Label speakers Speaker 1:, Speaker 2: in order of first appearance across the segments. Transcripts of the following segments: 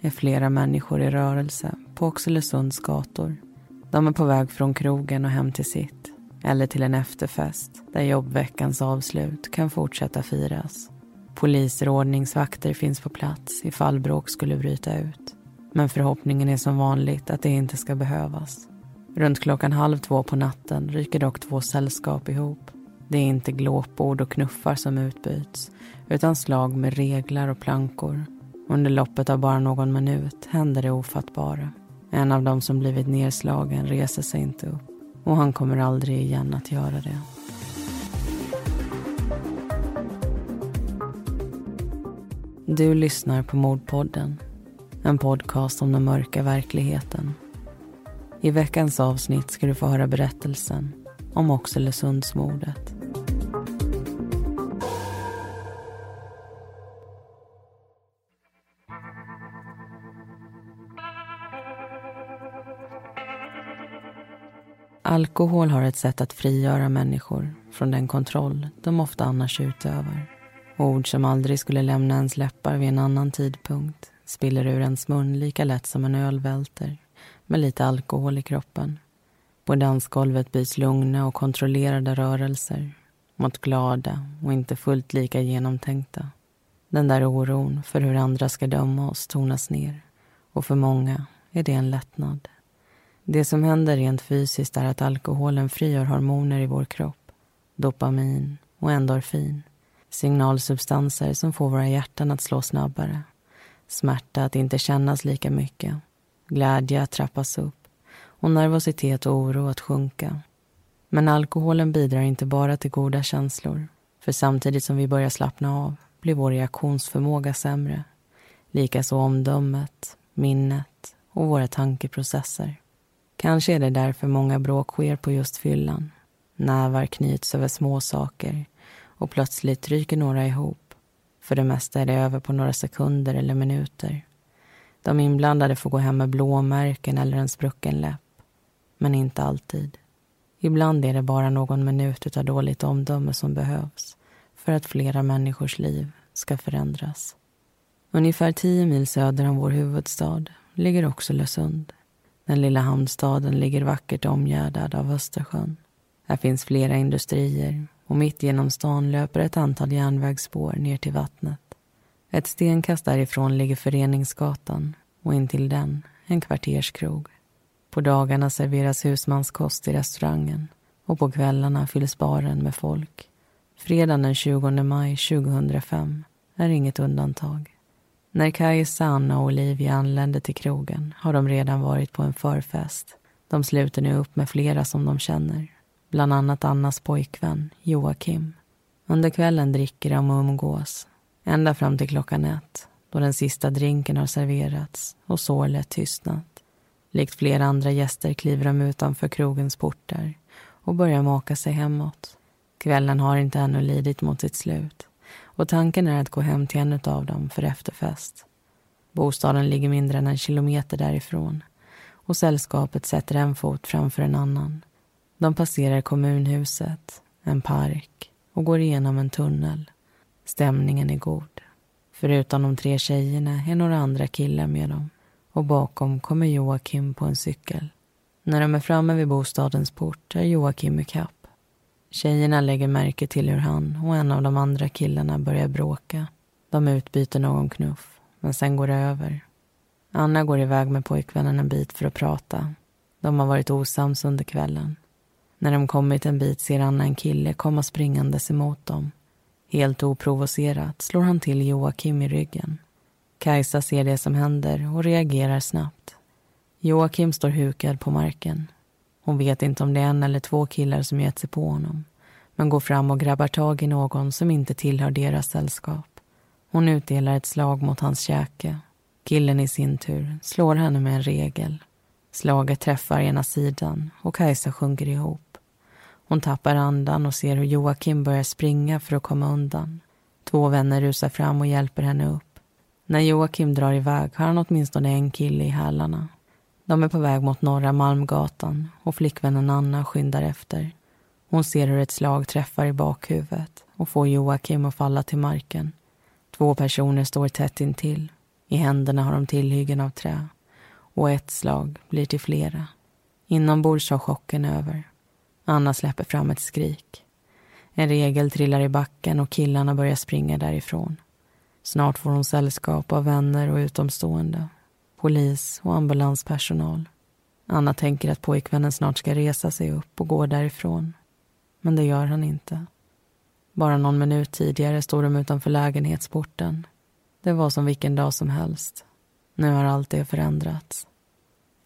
Speaker 1: är flera människor i rörelse på Oxelösunds gator. De är på väg från krogen och hem till sitt eller till en efterfest där jobbveckans avslut kan fortsätta firas. Poliser och ordningsvakter finns på plats ifall bråk skulle bryta ut. Men förhoppningen är som vanligt att det inte ska behövas. Runt klockan halv två på natten ryker dock två sällskap ihop. Det är inte glåpord och knuffar som utbyts utan slag med reglar och plankor. Under loppet av bara någon minut händer det ofattbara. En av dem som blivit nedslagen reser sig inte upp och han kommer aldrig igen att göra det. Du lyssnar på Mordpodden. En podcast om den mörka verkligheten. I veckans avsnitt ska du få höra berättelsen om Oxelösundsmordet. Alkohol har ett sätt att frigöra människor från den kontroll de ofta annars utövar. Ord som aldrig skulle lämna ens läppar vid en annan tidpunkt spiller ur ens mun lika lätt som en öl välter med lite alkohol i kroppen. På dansgolvet byts lugna och kontrollerade rörelser mot glada och inte fullt lika genomtänkta. Den där oron för hur andra ska döma oss tonas ner och för många är det en lättnad. Det som händer rent fysiskt är att alkoholen frigör hormoner i vår kropp. Dopamin och endorfin. Signalsubstanser som får våra hjärtan att slå snabbare. Smärta att inte kännas lika mycket. Glädje att trappas upp. Och nervositet och oro att sjunka. Men alkoholen bidrar inte bara till goda känslor. För samtidigt som vi börjar slappna av blir vår reaktionsförmåga sämre. Likaså omdömet, minnet och våra tankeprocesser. Kanske är det därför många bråk sker på just fyllan. Nävar knyts över små saker och plötsligt ryker några ihop. För det mesta är det över på några sekunder eller minuter. De inblandade får gå hem med blåmärken eller en sprucken läpp. Men inte alltid. Ibland är det bara någon minut av dåligt omdöme som behövs för att flera människors liv ska förändras. Ungefär tio mil söder om vår huvudstad ligger också Lösund. Den lilla hamnstaden ligger vackert omgärdad av Östersjön. Här finns flera industrier och mitt genom stan löper ett antal järnvägsspår ner till vattnet. Ett stenkast därifrån ligger Föreningsgatan och intill den en kvarterskrog. På dagarna serveras husmanskost i restaurangen och på kvällarna fylls baren med folk. Fredagen den 20 maj 2005 är inget undantag. När Kajsa, Anna och Olivia anlände till krogen har de redan varit på en förfest. De sluter nu upp med flera som de känner. Bland annat Annas pojkvän Joakim. Under kvällen dricker de och umgås. Ända fram till klockan ett då den sista drinken har serverats och sorlet tystnat. Likt flera andra gäster kliver de utanför krogens portar och börjar maka sig hemåt. Kvällen har inte ännu lidit mot sitt slut och tanken är att gå hem till en av dem för efterfest. Bostaden ligger mindre än en kilometer därifrån och sällskapet sätter en fot framför en annan. De passerar kommunhuset, en park och går igenom en tunnel. Stämningen är god. Förutom de tre tjejerna är några andra killar med dem och bakom kommer Joakim på en cykel. När de är framme vid bostadens port är Joakim i kapp. Tjejerna lägger märke till hur han och en av de andra killarna börjar bråka. De utbyter någon knuff, men sen går det över. Anna går iväg med pojkvännen en bit för att prata. De har varit osams under kvällen. När de kommit en bit ser Anna en kille komma springandes emot dem. Helt oprovocerat slår han till Joakim i ryggen. Kajsa ser det som händer och reagerar snabbt. Joakim står hukad på marken. Hon vet inte om det är en eller två killar som gett sig på honom men går fram och grabbar tag i någon som inte tillhör deras sällskap. Hon utdelar ett slag mot hans käke. Killen i sin tur slår henne med en regel. Slaget träffar ena sidan och Kajsa sjunker ihop. Hon tappar andan och ser hur Joakim börjar springa för att komma undan. Två vänner rusar fram och hjälper henne upp. När Joakim drar iväg har han åtminstone en kille i hälarna. De är på väg mot Norra Malmgatan och flickvännen Anna skyndar efter. Hon ser hur ett slag träffar i bakhuvudet och får Joakim att falla till marken. Två personer står tätt intill. I händerna har de tillhyggen av trä och ett slag blir till flera. Inombords har chocken över. Anna släpper fram ett skrik. En regel trillar i backen och killarna börjar springa därifrån. Snart får hon sällskap av vänner och utomstående. Polis och ambulanspersonal. Anna tänker att pojkvännen snart ska resa sig upp och gå därifrån. Men det gör han inte. Bara någon minut tidigare står de utanför lägenhetsporten. Det var som vilken dag som helst. Nu har allt det förändrats.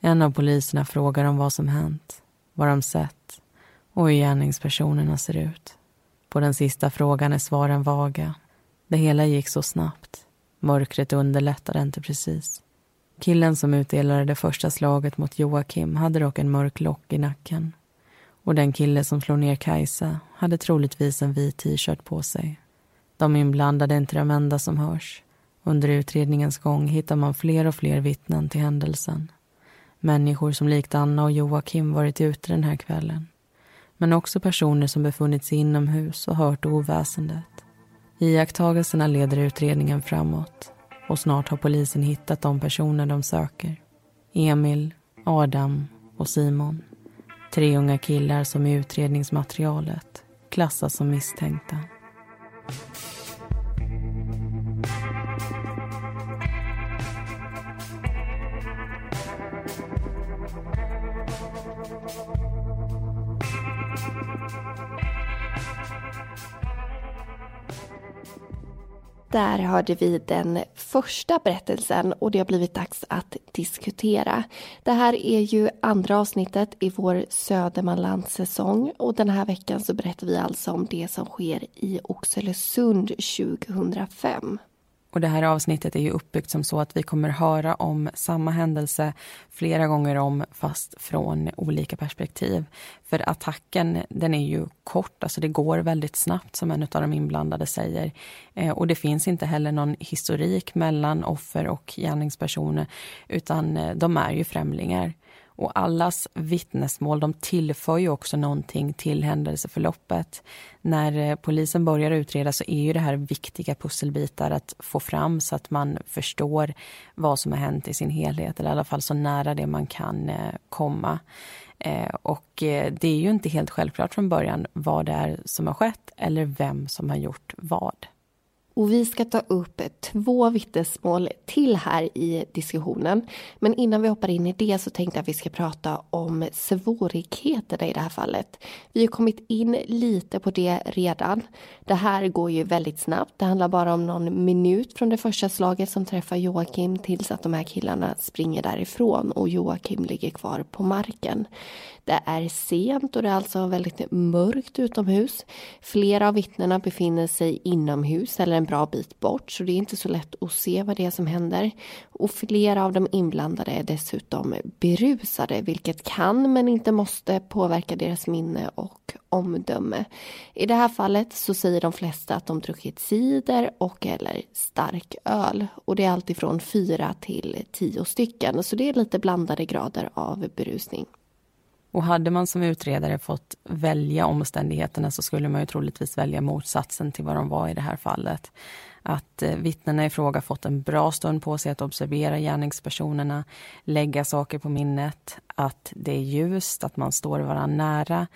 Speaker 1: En av poliserna frågar om vad som hänt, vad de sett och hur gärningspersonerna ser ut. På den sista frågan är svaren vaga. Det hela gick så snabbt. Mörkret underlättade inte precis. Killen som utdelade det första slaget mot Joakim hade dock en mörk lock i nacken. Och den kille som slår ner Kajsa hade troligtvis en vit t-shirt på sig. De inblandade är inte de enda som hörs. Under utredningens gång hittar man fler och fler vittnen till händelsen. Människor som likt Anna och Joakim varit ute den här kvällen. Men också personer som befunnit sig inomhus och hört oväsendet. Iakttagelserna leder utredningen framåt och snart har polisen hittat de personer de söker. Emil, Adam och Simon. Tre unga killar som i utredningsmaterialet klassas som misstänkta.
Speaker 2: Där hörde vi den första berättelsen och det har blivit dags att diskutera. Det här är ju andra avsnittet i vår Södermanlandssäsong och den här veckan så berättar vi alltså om det som sker i Oxelösund 2005.
Speaker 1: Och det här avsnittet är ju uppbyggt som så att vi kommer höra om samma händelse flera gånger om fast från olika perspektiv. För attacken den är ju kort, alltså det går väldigt snabbt som en av de inblandade säger. Eh, och det finns inte heller någon historik mellan offer och gärningspersoner utan eh, de är ju främlingar. Och allas vittnesmål de tillför ju också någonting till händelseförloppet. När eh, polisen börjar utreda så är ju det här viktiga pusselbitar att få fram så att man förstår vad som har hänt i sin helhet eller i alla fall så nära det man kan eh, komma. Eh, och det är ju inte helt självklart från början vad det är som har skett eller vem som har gjort vad.
Speaker 2: Och vi ska ta upp två vittnesmål till här i diskussionen. Men innan vi hoppar in i det så tänkte jag att vi ska prata om svårigheterna i det här fallet. Vi har kommit in lite på det redan. Det här går ju väldigt snabbt. Det handlar bara om någon minut från det första slaget som träffar Joakim tills att de här killarna springer därifrån och Joakim ligger kvar på marken. Det är sent och det är alltså väldigt mörkt utomhus. Flera av vittnena befinner sig inomhus eller en bra bit bort så det är inte så lätt att se vad det är som händer. Och flera av de inblandade är dessutom berusade vilket kan men inte måste påverka deras minne och omdöme. I det här fallet så säger de flesta att de druckit cider och eller stark öl och det är alltifrån fyra till tio stycken så det är lite blandade grader av berusning.
Speaker 1: Och hade man som utredare fått välja omständigheterna så skulle man ju troligtvis välja motsatsen till vad de var i det här fallet. Att eh, vittnena i fråga fått en bra stund på sig att observera gärningspersonerna, lägga saker på minnet, att det är ljust, att man står varandra nära,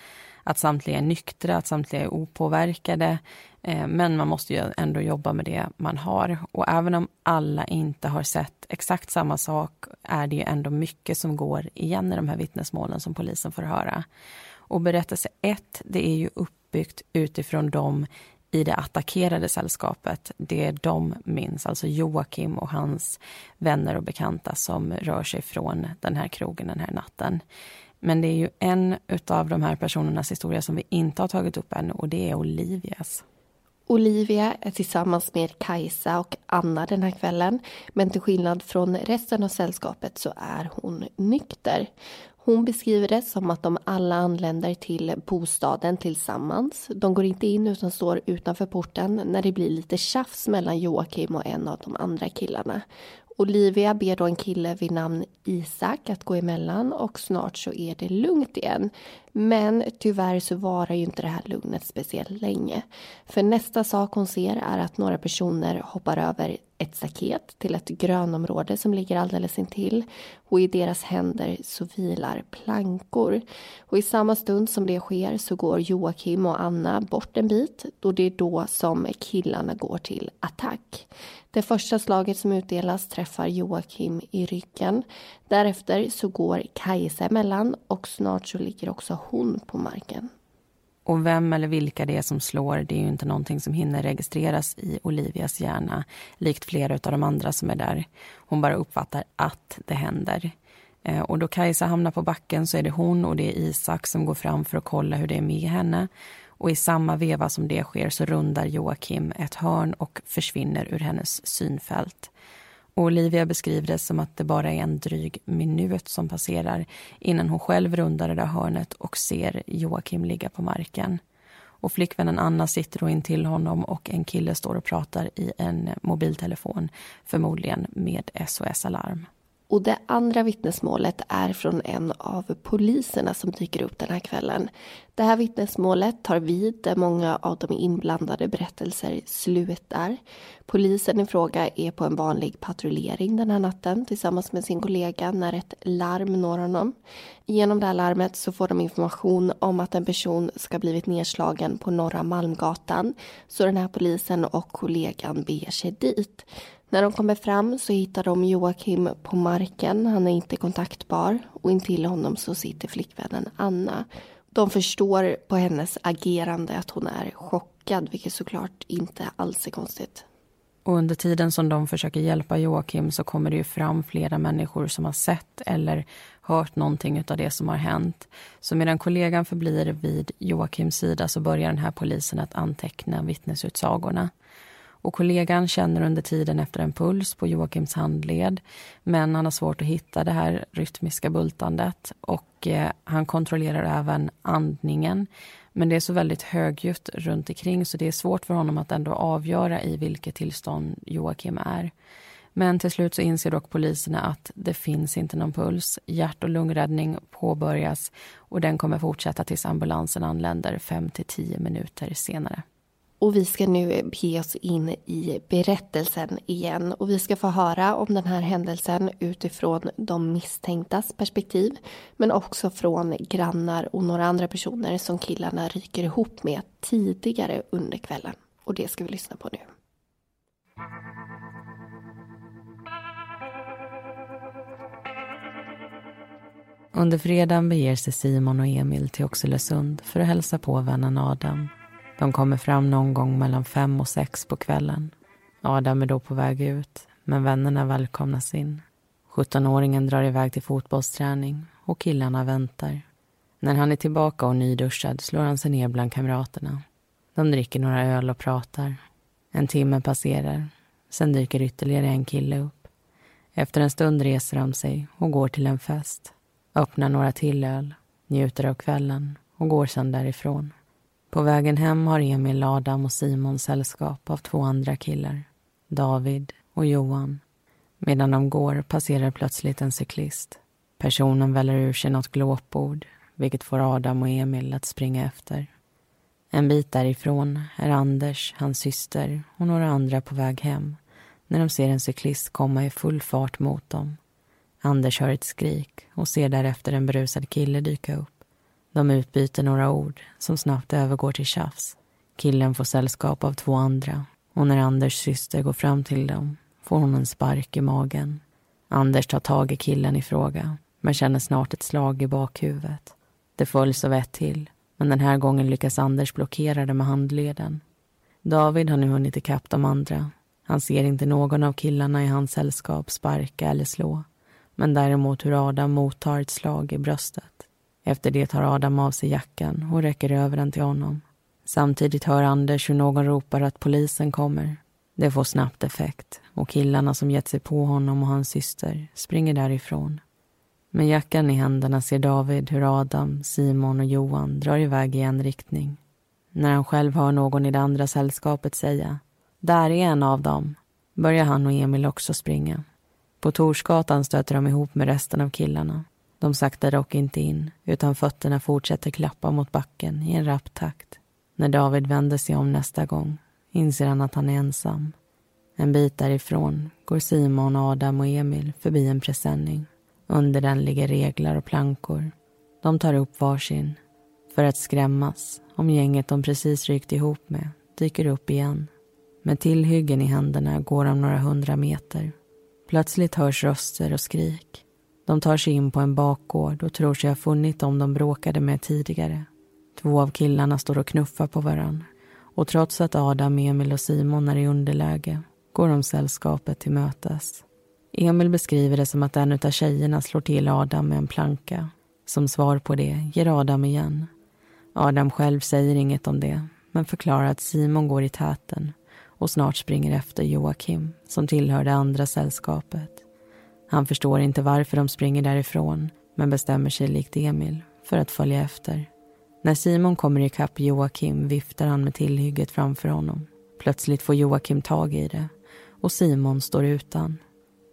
Speaker 1: att samtliga är nyktra, att samtliga är opåverkade. Eh, men man måste ju ändå jobba med det man har. Och även om alla inte har sett exakt samma sak är det ju ändå mycket som går igen i de här vittnesmålen som polisen får höra. Och berättelse 1 det är ju uppbyggt utifrån dem i det attackerade sällskapet. Det de minns, alltså Joakim och hans vänner och bekanta som rör sig från den här krogen den här natten. Men det är ju en av de här personernas historia som vi inte har tagit upp ännu och det är Olivias.
Speaker 2: Olivia är tillsammans med Kajsa och Anna den här kvällen. Men till skillnad från resten av sällskapet så är hon nykter. Hon beskriver det som att de alla anländer till bostaden tillsammans. De går inte in utan står utanför porten när det blir lite tjafs mellan Joakim och en av de andra killarna. Olivia ber då en kille vid namn Isak att gå emellan och snart så är det lugnt igen. Men tyvärr så varar ju inte det här lugnet speciellt länge. För nästa sak hon ser är att några personer hoppar över ett staket till ett grönområde som ligger alldeles intill. Och i deras händer så vilar plankor. Och i samma stund som det sker så går Joakim och Anna bort en bit. och det är då som killarna går till attack. Det första slaget som utdelas träffar Joakim i ryggen. Därefter så går Kajsa emellan och snart så ligger också hon på marken.
Speaker 1: Och vem eller vilka det är som slår, det är ju inte någonting som hinner registreras i Olivias hjärna, likt flera av de andra som är där. Hon bara uppfattar att det händer. Eh, och då Kajsa hamnar på backen så är det hon och det är Isak som går fram för att kolla hur det är med henne. Och i samma veva som det sker så rundar Joakim ett hörn och försvinner ur hennes synfält. Och Olivia beskriver det som att det bara är en dryg minut som passerar innan hon själv rundar det där hörnet och ser Joakim ligga på marken. Och flickvännen Anna sitter då intill honom och en kille står och pratar i en mobiltelefon, förmodligen med SOS-alarm.
Speaker 2: Och det andra vittnesmålet är från en av poliserna som dyker upp den här kvällen. Det här vittnesmålet tar vid där många av de inblandade berättelser slutar. Polisen i fråga är på en vanlig patrullering den här natten tillsammans med sin kollega när ett larm når honom. Genom det här larmet så får de information om att en person ska blivit nedslagen på Norra Malmgatan. Så den här polisen och kollegan beger sig dit. När de kommer fram så hittar de Joakim på marken. Han är inte kontaktbar och intill honom så sitter flickvännen Anna. De förstår på hennes agerande att hon är chockad, vilket såklart inte alls är konstigt.
Speaker 1: Och under tiden som de försöker hjälpa Joakim så kommer det ju fram flera människor som har sett eller hört någonting av det som har hänt. Så medan kollegan förblir vid Joakims sida så börjar den här polisen att anteckna vittnesutsagorna. Och kollegan känner under tiden efter en puls på Joakims handled men han har svårt att hitta det här rytmiska bultandet och eh, han kontrollerar även andningen. Men det är så väldigt högljutt runt omkring så det är svårt för honom att ändå avgöra i vilket tillstånd Joakim är. Men till slut så inser dock poliserna att det finns inte någon puls. Hjärt och lungräddning påbörjas och den kommer fortsätta tills ambulansen anländer 5 till 10 minuter senare.
Speaker 2: Och vi ska nu bege oss in i berättelsen igen och vi ska få höra om den här händelsen utifrån de misstänktas perspektiv men också från grannar och några andra personer som killarna ryker ihop med tidigare under kvällen. Och det ska vi lyssna på nu.
Speaker 1: Under fredagen beger sig Simon och Emil till Oxelösund för att hälsa på vännen Adam de kommer fram någon gång mellan fem och sex på kvällen. Adam är då på väg ut, men vännerna välkomnas in. 17-åringen drar iväg till fotbollsträning och killarna väntar. När han är tillbaka och nyduschad slår han sig ner bland kamraterna. De dricker några öl och pratar. En timme passerar. Sen dyker ytterligare en kille upp. Efter en stund reser de sig och går till en fest. Öppnar några till öl, njuter av kvällen och går sedan därifrån. På vägen hem har Emil, Adam och Simon sällskap av två andra killar, David och Johan. Medan de går passerar plötsligt en cyklist. Personen väller ur sig något glåpord, vilket får Adam och Emil att springa efter. En bit därifrån är Anders, hans syster och några andra på väg hem när de ser en cyklist komma i full fart mot dem. Anders hör ett skrik och ser därefter en berusad kille dyka upp. De utbyter några ord som snabbt övergår till tjafs. Killen får sällskap av två andra och när Anders syster går fram till dem får hon en spark i magen. Anders tar tag i killen i fråga men känner snart ett slag i bakhuvudet. Det följs av ett till, men den här gången lyckas Anders blockera det med handleden. David har nu hunnit ikapp de andra. Han ser inte någon av killarna i hans sällskap sparka eller slå men däremot hur Adam mottar ett slag i bröstet. Efter det tar Adam av sig jackan och räcker över den till honom. Samtidigt hör Anders hur någon ropar att polisen kommer. Det får snabbt effekt och killarna som gett sig på honom och hans syster springer därifrån. Med jackan i händerna ser David hur Adam, Simon och Johan drar iväg i en riktning. När han själv hör någon i det andra sällskapet säga “Där är en av dem” börjar han och Emil också springa. På Torsgatan stöter de ihop med resten av killarna. De saktar dock inte in, utan fötterna fortsätter klappa mot backen i en rapp takt. När David vänder sig om nästa gång inser han att han är ensam. En bit därifrån går Simon, Adam och Emil förbi en presenning. Under den ligger reglar och plankor. De tar upp varsin för att skrämmas om gänget de precis rykt ihop med dyker upp igen. Med tillhyggen i händerna går de några hundra meter. Plötsligt hörs röster och skrik. De tar sig in på en bakgård och tror sig ha funnit dem de bråkade med tidigare. Två av killarna står och knuffar på varann. Och trots att Adam, Emil och Simon är i underläge går de sällskapet till mötes. Emil beskriver det som att en av tjejerna slår till Adam med en planka. Som svar på det ger Adam igen. Adam själv säger inget om det men förklarar att Simon går i täten och snart springer efter Joakim som tillhör det andra sällskapet. Han förstår inte varför de springer därifrån men bestämmer sig likt Emil för att följa efter. När Simon kommer ikapp Joakim viftar han med tillhygget framför honom. Plötsligt får Joakim tag i det och Simon står utan.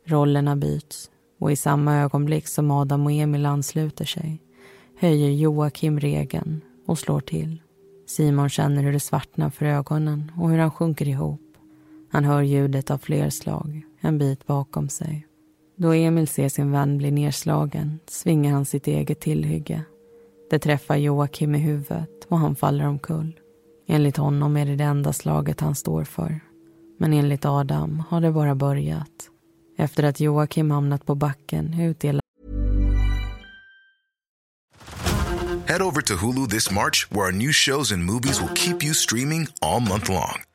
Speaker 1: Rollerna byts och i samma ögonblick som Adam och Emil ansluter sig höjer Joakim regeln och slår till. Simon känner hur det svartnar för ögonen och hur han sjunker ihop. Han hör ljudet av fler slag en bit bakom sig. Då Emil ser sin vän bli nedslagen svingar han sitt eget tillhygge. Det träffar Joakim i huvudet och han faller omkull. Enligt honom är det det enda slaget han står för. Men enligt Adam har det bara börjat. Efter att Joakim hamnat på backen utdelar
Speaker 3: Head over to Hulu this March where our new shows and movies will keep you streaming all month long.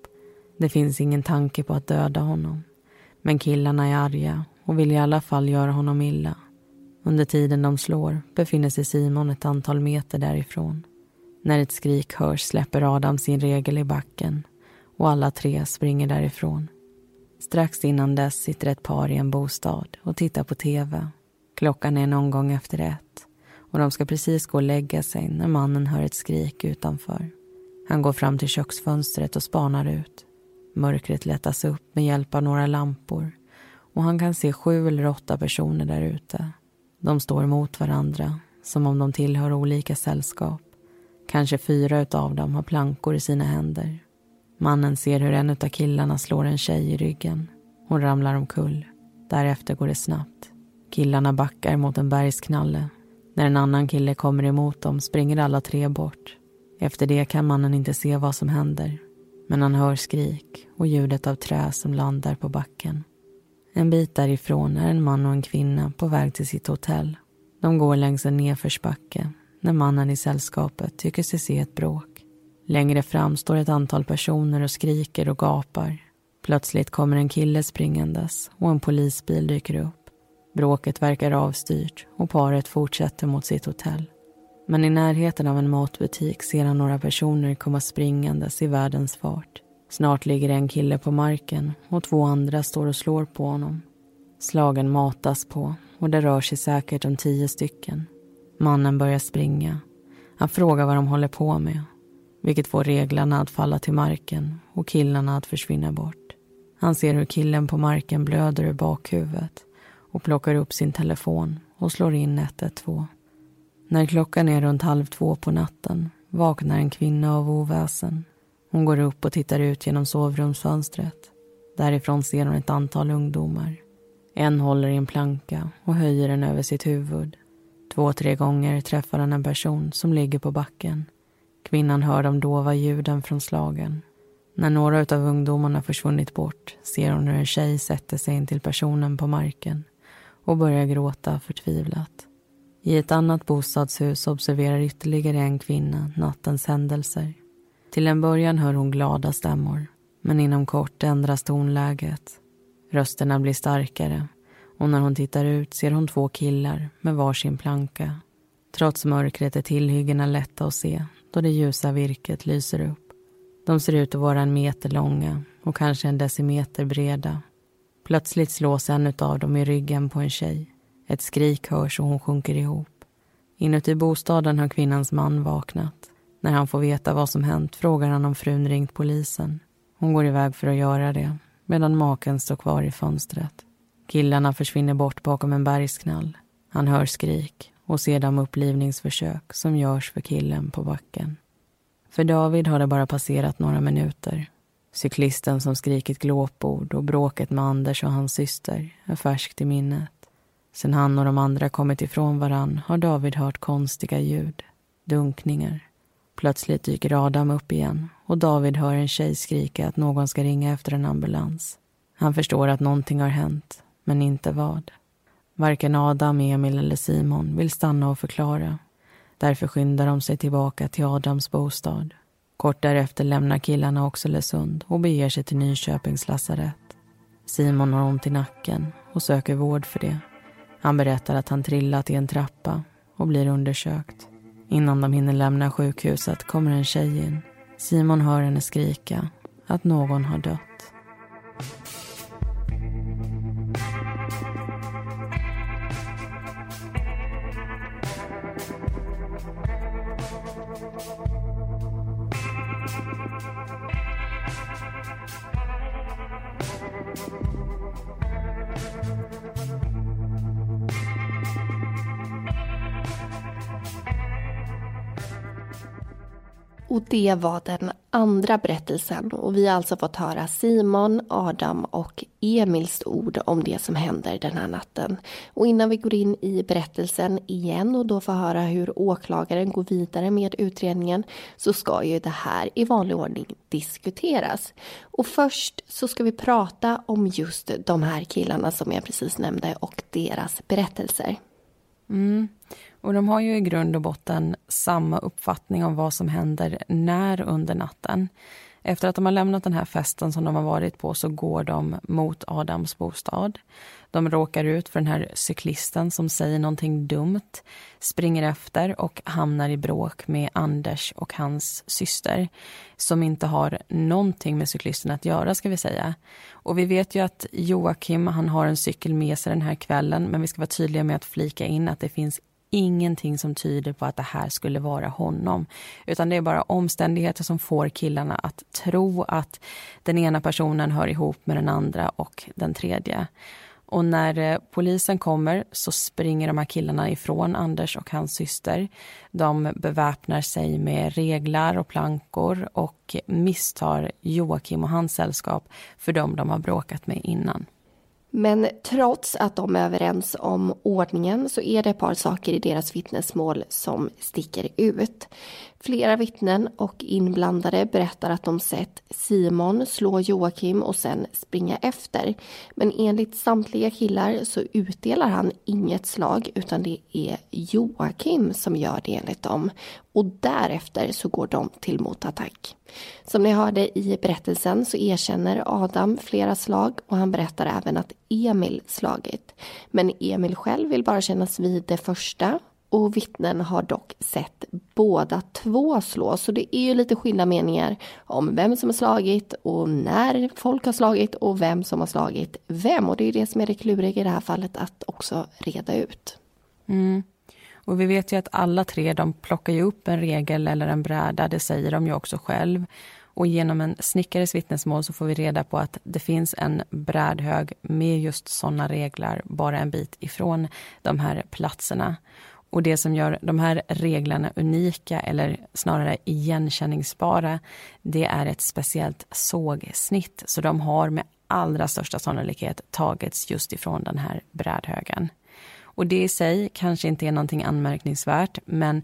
Speaker 1: Det finns ingen tanke på att döda honom. Men killarna är arga och vill i alla fall göra honom illa. Under tiden de slår befinner sig Simon ett antal meter därifrån. När ett skrik hörs släpper Adam sin regel i backen och alla tre springer därifrån. Strax innan dess sitter ett par i en bostad och tittar på tv. Klockan är någon gång efter ett och de ska precis gå och lägga sig när mannen hör ett skrik utanför. Han går fram till köksfönstret och spanar ut. Mörkret lättas upp med hjälp av några lampor och han kan se sju eller åtta personer där ute. De står mot varandra, som om de tillhör olika sällskap. Kanske fyra av dem har plankor i sina händer. Mannen ser hur en av killarna slår en tjej i ryggen. Hon ramlar omkull. Därefter går det snabbt. Killarna backar mot en bergsknalle. När en annan kille kommer emot dem springer alla tre bort. Efter det kan mannen inte se vad som händer. Men han hör skrik och ljudet av trä som landar på backen. En bit därifrån är en man och en kvinna på väg till sitt hotell. De går längs en nedförsbacke när mannen i sällskapet tycker sig se ett bråk. Längre fram står ett antal personer och skriker och gapar. Plötsligt kommer en kille springandes och en polisbil dyker upp. Bråket verkar avstyrt och paret fortsätter mot sitt hotell. Men i närheten av en matbutik ser han några personer komma springandes i världens fart. Snart ligger en kille på marken och två andra står och slår på honom. Slagen matas på och det rör sig säkert om tio stycken. Mannen börjar springa. Han frågar vad de håller på med vilket får reglarna att falla till marken och killarna att försvinna bort. Han ser hur killen på marken blöder ur bakhuvudet och plockar upp sin telefon och slår in 112. När klockan är runt halv två på natten vaknar en kvinna av oväsen. Hon går upp och tittar ut genom sovrumsfönstret. Därifrån ser hon ett antal ungdomar. En håller i en planka och höjer den över sitt huvud. Två, tre gånger träffar han en person som ligger på backen. Kvinnan hör de dova ljuden från slagen. När några av ungdomarna försvunnit bort ser hon hur en tjej sätter sig in till personen på marken och börjar gråta förtvivlat. I ett annat bostadshus observerar ytterligare en kvinna nattens händelser. Till en början hör hon glada stämmor, men inom kort ändras tonläget. Rösterna blir starkare och när hon tittar ut ser hon två killar med varsin planka. Trots mörkret är tillhyggena lätta att se då det ljusa virket lyser upp. De ser ut att vara en meter långa och kanske en decimeter breda. Plötsligt slås en av dem i ryggen på en tjej. Ett skrik hörs och hon sjunker ihop. Inuti bostaden har kvinnans man vaknat. När han får veta vad som hänt frågar han om frun ringt polisen. Hon går iväg för att göra det medan maken står kvar i fönstret. Killarna försvinner bort bakom en bergsknall. Han hör skrik och ser de upplivningsförsök som görs för killen på backen. För David har det bara passerat några minuter. Cyklisten som skrikit glåpord och bråket med Anders och hans syster är färskt i minnet. Sen han och de andra kommit ifrån varann har David hört konstiga ljud, dunkningar. Plötsligt dyker Adam upp igen och David hör en tjej skrika att någon ska ringa efter en ambulans. Han förstår att någonting har hänt, men inte vad. Varken Adam, Emil eller Simon vill stanna och förklara. Därför skyndar de sig tillbaka till Adams bostad. Kort därefter lämnar killarna Oxelösund och beger sig till Nyköpings lasarett. Simon har ont i nacken och söker vård för det. Han berättar att han trillat i en trappa och blir undersökt. Innan de hinner lämna sjukhuset kommer en tjej in. Simon hör henne skrika att någon har dött.
Speaker 2: Och det var den andra berättelsen och vi har alltså fått höra Simon, Adam och Emils ord om det som händer den här natten. Och innan vi går in i berättelsen igen och då får höra hur åklagaren går vidare med utredningen så ska ju det här i vanlig ordning diskuteras. Och först så ska vi prata om just de här killarna som jag precis nämnde och deras berättelser.
Speaker 1: Mm. Och de har ju i grund och botten samma uppfattning om vad som händer när under natten. Efter att de har lämnat den här festen som de har varit på så går de mot Adams bostad. De råkar ut för den här cyklisten som säger någonting dumt, springer efter och hamnar i bråk med Anders och hans syster som inte har någonting med cyklisten att göra ska vi säga. Och vi vet ju att Joakim han har en cykel med sig den här kvällen men vi ska vara tydliga med att flika in att det finns ingenting som tyder på att det här skulle vara honom. Utan det är bara omständigheter som får killarna att tro att den ena personen hör ihop med den andra och den tredje. Och när eh, polisen kommer så springer de här killarna ifrån Anders och hans syster. De beväpnar sig med reglar och plankor och misstar Joakim och hans sällskap för dem de har bråkat med innan.
Speaker 2: Men trots att de är överens om ordningen så är det ett par saker i deras vittnesmål som sticker ut. Flera vittnen och inblandade berättar att de sett Simon slå Joakim och sen springa efter. Men enligt samtliga killar så utdelar han inget slag utan det är Joakim som gör det enligt dem. Och därefter så går de till motattack. Som ni hörde i berättelsen så erkänner Adam flera slag och han berättar även att Emil slagit. Men Emil själv vill bara kännas vid det första och vittnen har dock sett båda två slå. Så det är ju lite skilda meningar om vem som har slagit och när folk har slagit och vem som har slagit vem. Och det är det som är det kluriga i det här fallet att också reda ut.
Speaker 1: Mm. Och vi vet ju att alla tre de plockar ju upp en regel eller en bräda, det säger de ju också själv. Och genom en snickares vittnesmål så får vi reda på att det finns en brädhög med just sådana regler bara en bit ifrån de här platserna. Och det som gör de här reglerna unika eller snarare igenkänningsbara det är ett speciellt sågsnitt. Så de har med allra största sannolikhet tagits just ifrån den här brädhögen. Och det i sig kanske inte är någonting anmärkningsvärt men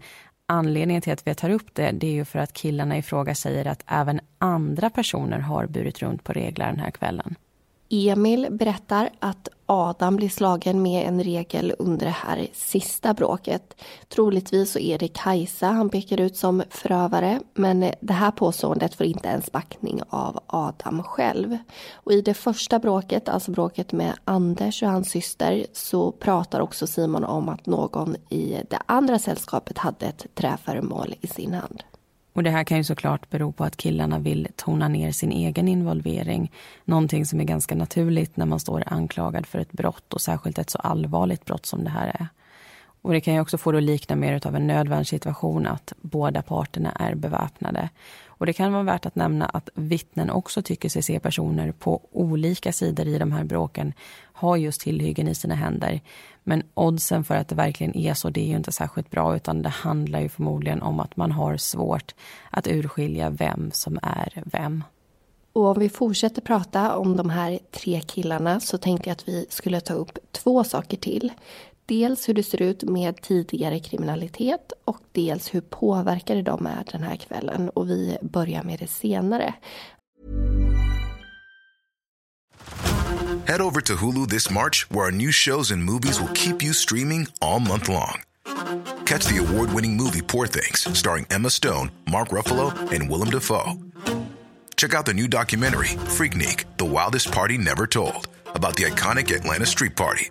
Speaker 1: Anledningen till att vi tar upp det, det är ju för att killarna i fråga säger att även andra personer har burit runt på reglar den här kvällen.
Speaker 2: Emil berättar att Adam blir slagen med en regel under det här sista bråket. Troligtvis så är det Kajsa han pekar ut som förövare men det här påståendet får inte ens backning av Adam själv. Och i det första bråket, alltså bråket med Anders och hans syster så pratar också Simon om att någon i det andra sällskapet hade ett träföremål i sin hand.
Speaker 1: Och Det här kan ju såklart bero på att killarna vill tona ner sin egen involvering. Någonting som är ganska naturligt när man står anklagad för ett brott och särskilt ett så allvarligt brott som det här är. Och Det kan ju också få det att likna mer av en nödvärnssituation att båda parterna är beväpnade. Och Det kan vara värt att nämna att vittnen också tycker sig se personer på olika sidor i de här bråken ha just tillhyggen i sina händer. Men oddsen för att det verkligen är så, det är ju inte särskilt bra utan det handlar ju förmodligen om att man har svårt att urskilja vem som är vem.
Speaker 2: Och om vi fortsätter prata om de här tre killarna så tänkte jag att vi skulle ta upp två saker till. Dels hur det ser ut med tidigare kriminalitet och dels hur påverkade de är den här kvällen. Och vi börjar med det senare.
Speaker 3: Head over to Hulu this March, where our new shows and movies will keep you streaming all month long. Catch the award winning movie Poor Things, starring Emma Stone, Mark Ruffalo, and Willem Dafoe. Check out the new documentary, Freaknik The Wildest Party Never Told, about the iconic Atlanta Street Party.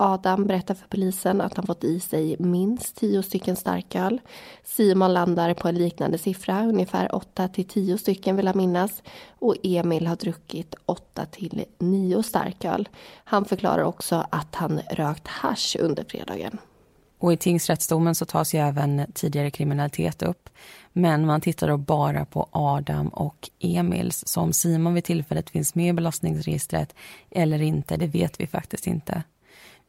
Speaker 2: Adam berättar för polisen att han fått i sig minst tio stycken starköl. Simon landar på en liknande siffra, ungefär 8 till 10 stycken vill jag minnas. Och Emil har druckit 8 till 9 starköl. Han förklarar också att han rökt hash under fredagen.
Speaker 1: Och i tingsrättsdomen så tas ju även tidigare kriminalitet upp. Men man tittar då bara på Adam och Emils. Så om Simon vid tillfället finns med i belastningsregistret eller inte, det vet vi faktiskt inte.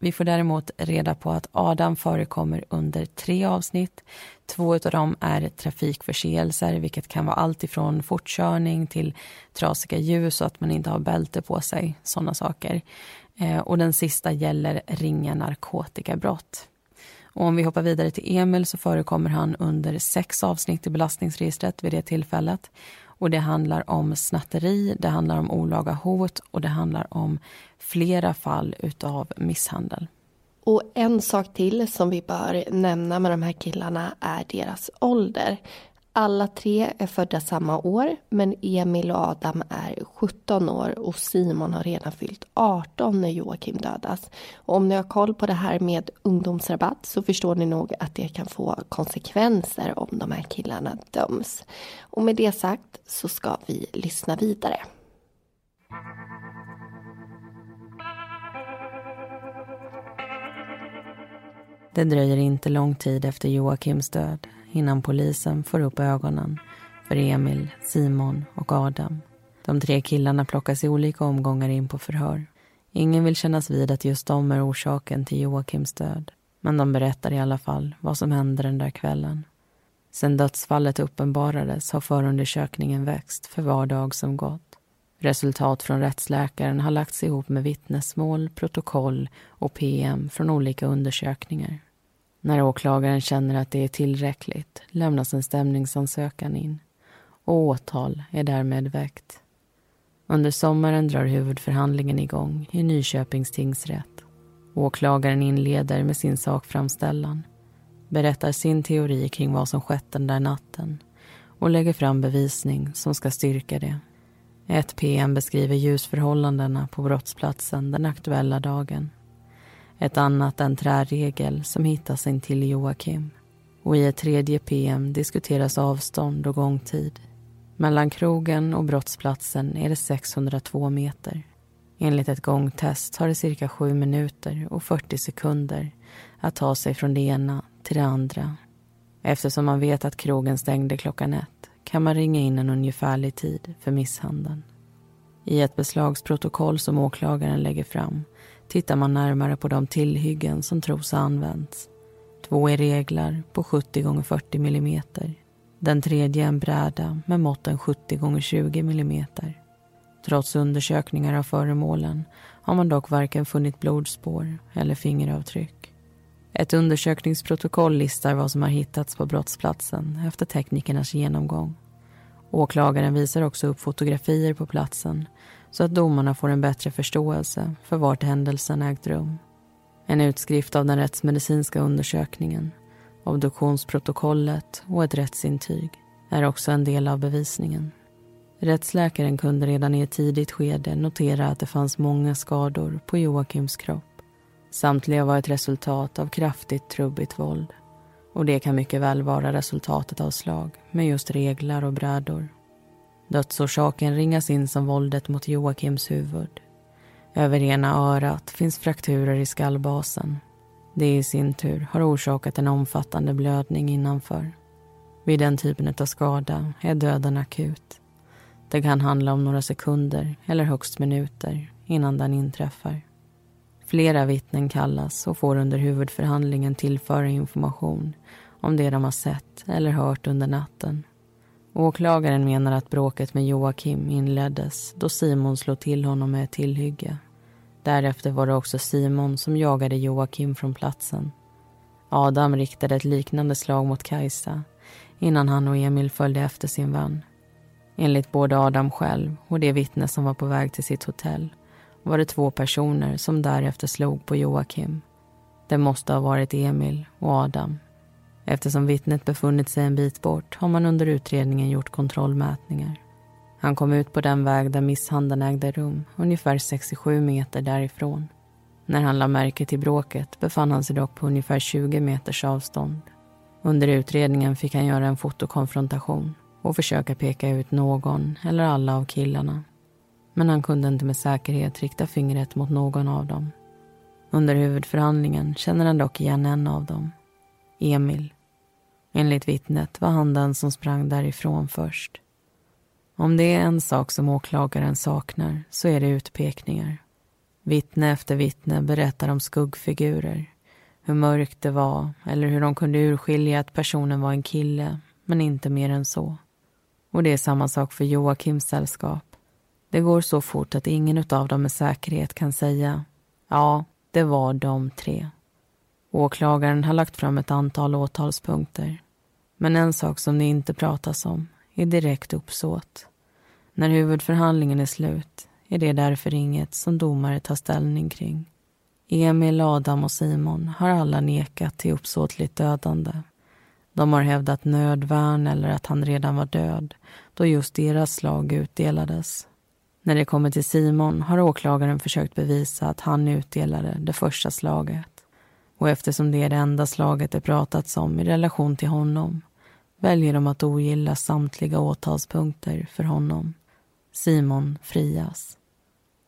Speaker 1: Vi får däremot reda på att Adam förekommer under tre avsnitt. Två av dem är trafikförseelser, vilket kan vara allt ifrån fortkörning till trasiga ljus och att man inte har bälte på sig. sådana saker. Eh, och den sista gäller ringa narkotikabrott. Och om vi hoppar vidare till Emil så förekommer han under sex avsnitt i belastningsregistret vid det tillfället. Och Det handlar om snatteri, det handlar om olaga hot och det handlar om flera fall utav misshandel.
Speaker 2: Och en sak till som vi bör nämna med de här killarna är deras ålder. Alla tre är födda samma år, men Emil och Adam är 17 år och Simon har redan fyllt 18 när Joakim dödas. Och om ni har koll på det här med ungdomsrabatt så förstår ni nog att det kan få konsekvenser om de här killarna döms. Och med det sagt så ska vi lyssna vidare.
Speaker 1: Det dröjer inte lång tid efter Joakims död innan polisen får upp ögonen för Emil, Simon och Adam. De tre killarna plockas i olika omgångar in på förhör. Ingen vill kännas vid att just de är orsaken till Joakims död. Men de berättar i alla fall vad som hände den där kvällen. Sen dödsfallet uppenbarades har förundersökningen växt för var dag som gått. Resultat från rättsläkaren har lagts ihop med vittnesmål, protokoll och PM från olika undersökningar. När åklagaren känner att det är tillräckligt lämnas en stämningsansökan in och åtal är därmed väckt. Under sommaren drar huvudförhandlingen igång i Nyköpings tingsrätt. Åklagaren inleder med sin sakframställan, berättar sin teori kring vad som skett den där natten och lägger fram bevisning som ska styrka det. Ett PM beskriver ljusförhållandena på brottsplatsen den aktuella dagen. Ett annat en träregel som hittas intill Joakim. Och i ett tredje PM diskuteras avstånd och gångtid. Mellan krogen och brottsplatsen är det 602 meter. Enligt ett gångtest tar det cirka 7 minuter och 40 sekunder att ta sig från det ena till det andra. Eftersom man vet att krogen stängde klockan ett kan man ringa in en ungefärlig tid för misshandeln. I ett beslagsprotokoll som åklagaren lägger fram tittar man närmare på de tillhyggen som tros ha använts. Två är reglar på 70 x 40 mm. Den tredje är en bräda med måtten 70 x 20 mm. Trots undersökningar av föremålen har man dock varken funnit blodspår eller fingeravtryck. Ett undersökningsprotokoll listar vad som har hittats på brottsplatsen efter teknikernas genomgång. Åklagaren visar också upp fotografier på platsen så att domarna får en bättre förståelse för vart händelsen ägt rum. En utskrift av den rättsmedicinska undersökningen, obduktionsprotokollet och ett rättsintyg är också en del av bevisningen. Rättsläkaren kunde redan i ett tidigt skede notera att det fanns många skador på Joakims kropp. Samtliga var ett resultat av kraftigt trubbigt våld. Och det kan mycket väl vara resultatet av slag med just reglar och brädor. Dödsorsaken ringas in som våldet mot Joakims huvud. Över ena örat finns frakturer i skallbasen. Det i sin tur har orsakat en omfattande blödning innanför. Vid den typen av skada är döden akut. Det kan handla om några sekunder eller högst minuter innan den inträffar. Flera vittnen kallas och får under huvudförhandlingen tillföra information om det de har sett eller hört under natten. Åklagaren menar att bråket med Joakim inleddes då Simon slog till honom med ett tillhygge. Därefter var det också Simon som jagade Joakim från platsen. Adam riktade ett liknande slag mot Kajsa innan han och Emil följde efter sin vän. Enligt både Adam själv och det vittne som var på väg till sitt hotell var det två personer som därefter slog på Joakim. Det måste ha varit Emil och Adam. Eftersom vittnet befunnit sig en bit bort har man under utredningen gjort kontrollmätningar. Han kom ut på den väg där misshandeln ägde rum, ungefär 67 meter därifrån. När han la märke till bråket befann han sig dock på ungefär 20 meters avstånd. Under utredningen fick han göra en fotokonfrontation och försöka peka ut någon eller alla av killarna. Men han kunde inte med säkerhet rikta fingret mot någon av dem. Under huvudförhandlingen känner han dock igen en av dem. Emil. Enligt vittnet var han den som sprang därifrån först. Om det är en sak som åklagaren saknar så är det utpekningar. Vittne efter vittne berättar om skuggfigurer. Hur mörkt det var eller hur de kunde urskilja att personen var en kille, men inte mer än så. Och det är samma sak för Joakims sällskap. Det går så fort att ingen av dem med säkerhet kan säga ja, det var de tre. Åklagaren har lagt fram ett antal åtalspunkter. Men en sak som det inte pratas om är direkt uppsåt. När huvudförhandlingen är slut är det därför inget som domare tar ställning kring. Emil, Adam och Simon har alla nekat till uppsåtligt dödande. De har hävdat nödvärn eller att han redan var död då just deras slag utdelades. När det kommer till Simon har åklagaren försökt bevisa att han utdelade det första slaget. Och eftersom det är det enda slaget det pratats om i relation till honom väljer de att ogilla samtliga åtalspunkter för honom. Simon frias.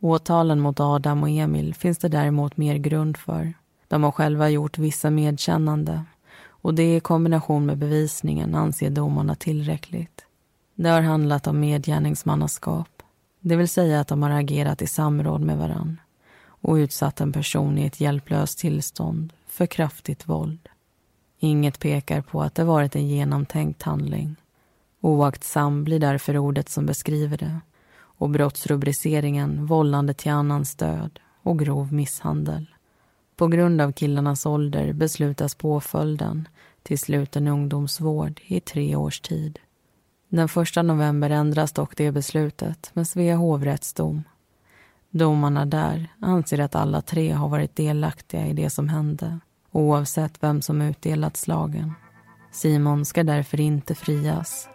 Speaker 1: Åtalen mot Adam och Emil finns det däremot mer grund för. De har själva gjort vissa medkännande och det i kombination med bevisningen anser domarna tillräckligt. Det har handlat om medgärningsmannaskap, det vill säga att de har agerat i samråd med varann och utsatt en person i ett hjälplöst tillstånd för kraftigt våld. Inget pekar på att det varit en genomtänkt handling. Oaktsam blir därför ordet som beskriver det och brottsrubriceringen vållande till annans död och grov misshandel. På grund av killarnas ålder beslutas påföljden till sluten ungdomsvård i tre års tid. Den 1 november ändras dock det beslutet med Svea hovrätts dom. Domarna där anser att alla tre har varit delaktiga i det som hände oavsett vem som utdelat slagen. Simon ska därför inte frias.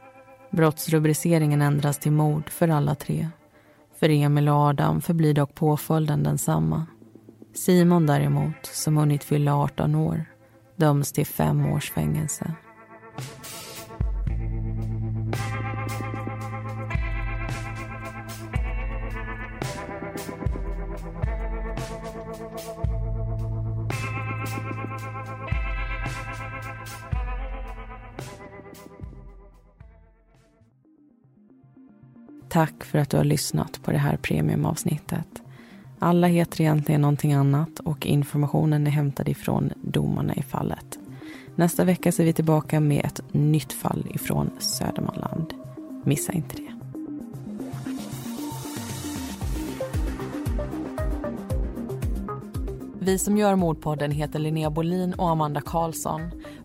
Speaker 1: Brottsrubriceringen ändras till mord för alla tre. För Emil och Adam förblir dock påföljden densamma. Simon däremot, som hunnit fylla 18 år, döms till fem års fängelse. Tack för att du har lyssnat på det här premiumavsnittet. Alla heter egentligen någonting annat och informationen är hämtad ifrån domarna i fallet. Nästa vecka så är vi tillbaka med ett nytt fall ifrån Södermanland. Missa inte det. Vi som gör Mordpodden heter Linnea Bolin och Amanda Karlsson.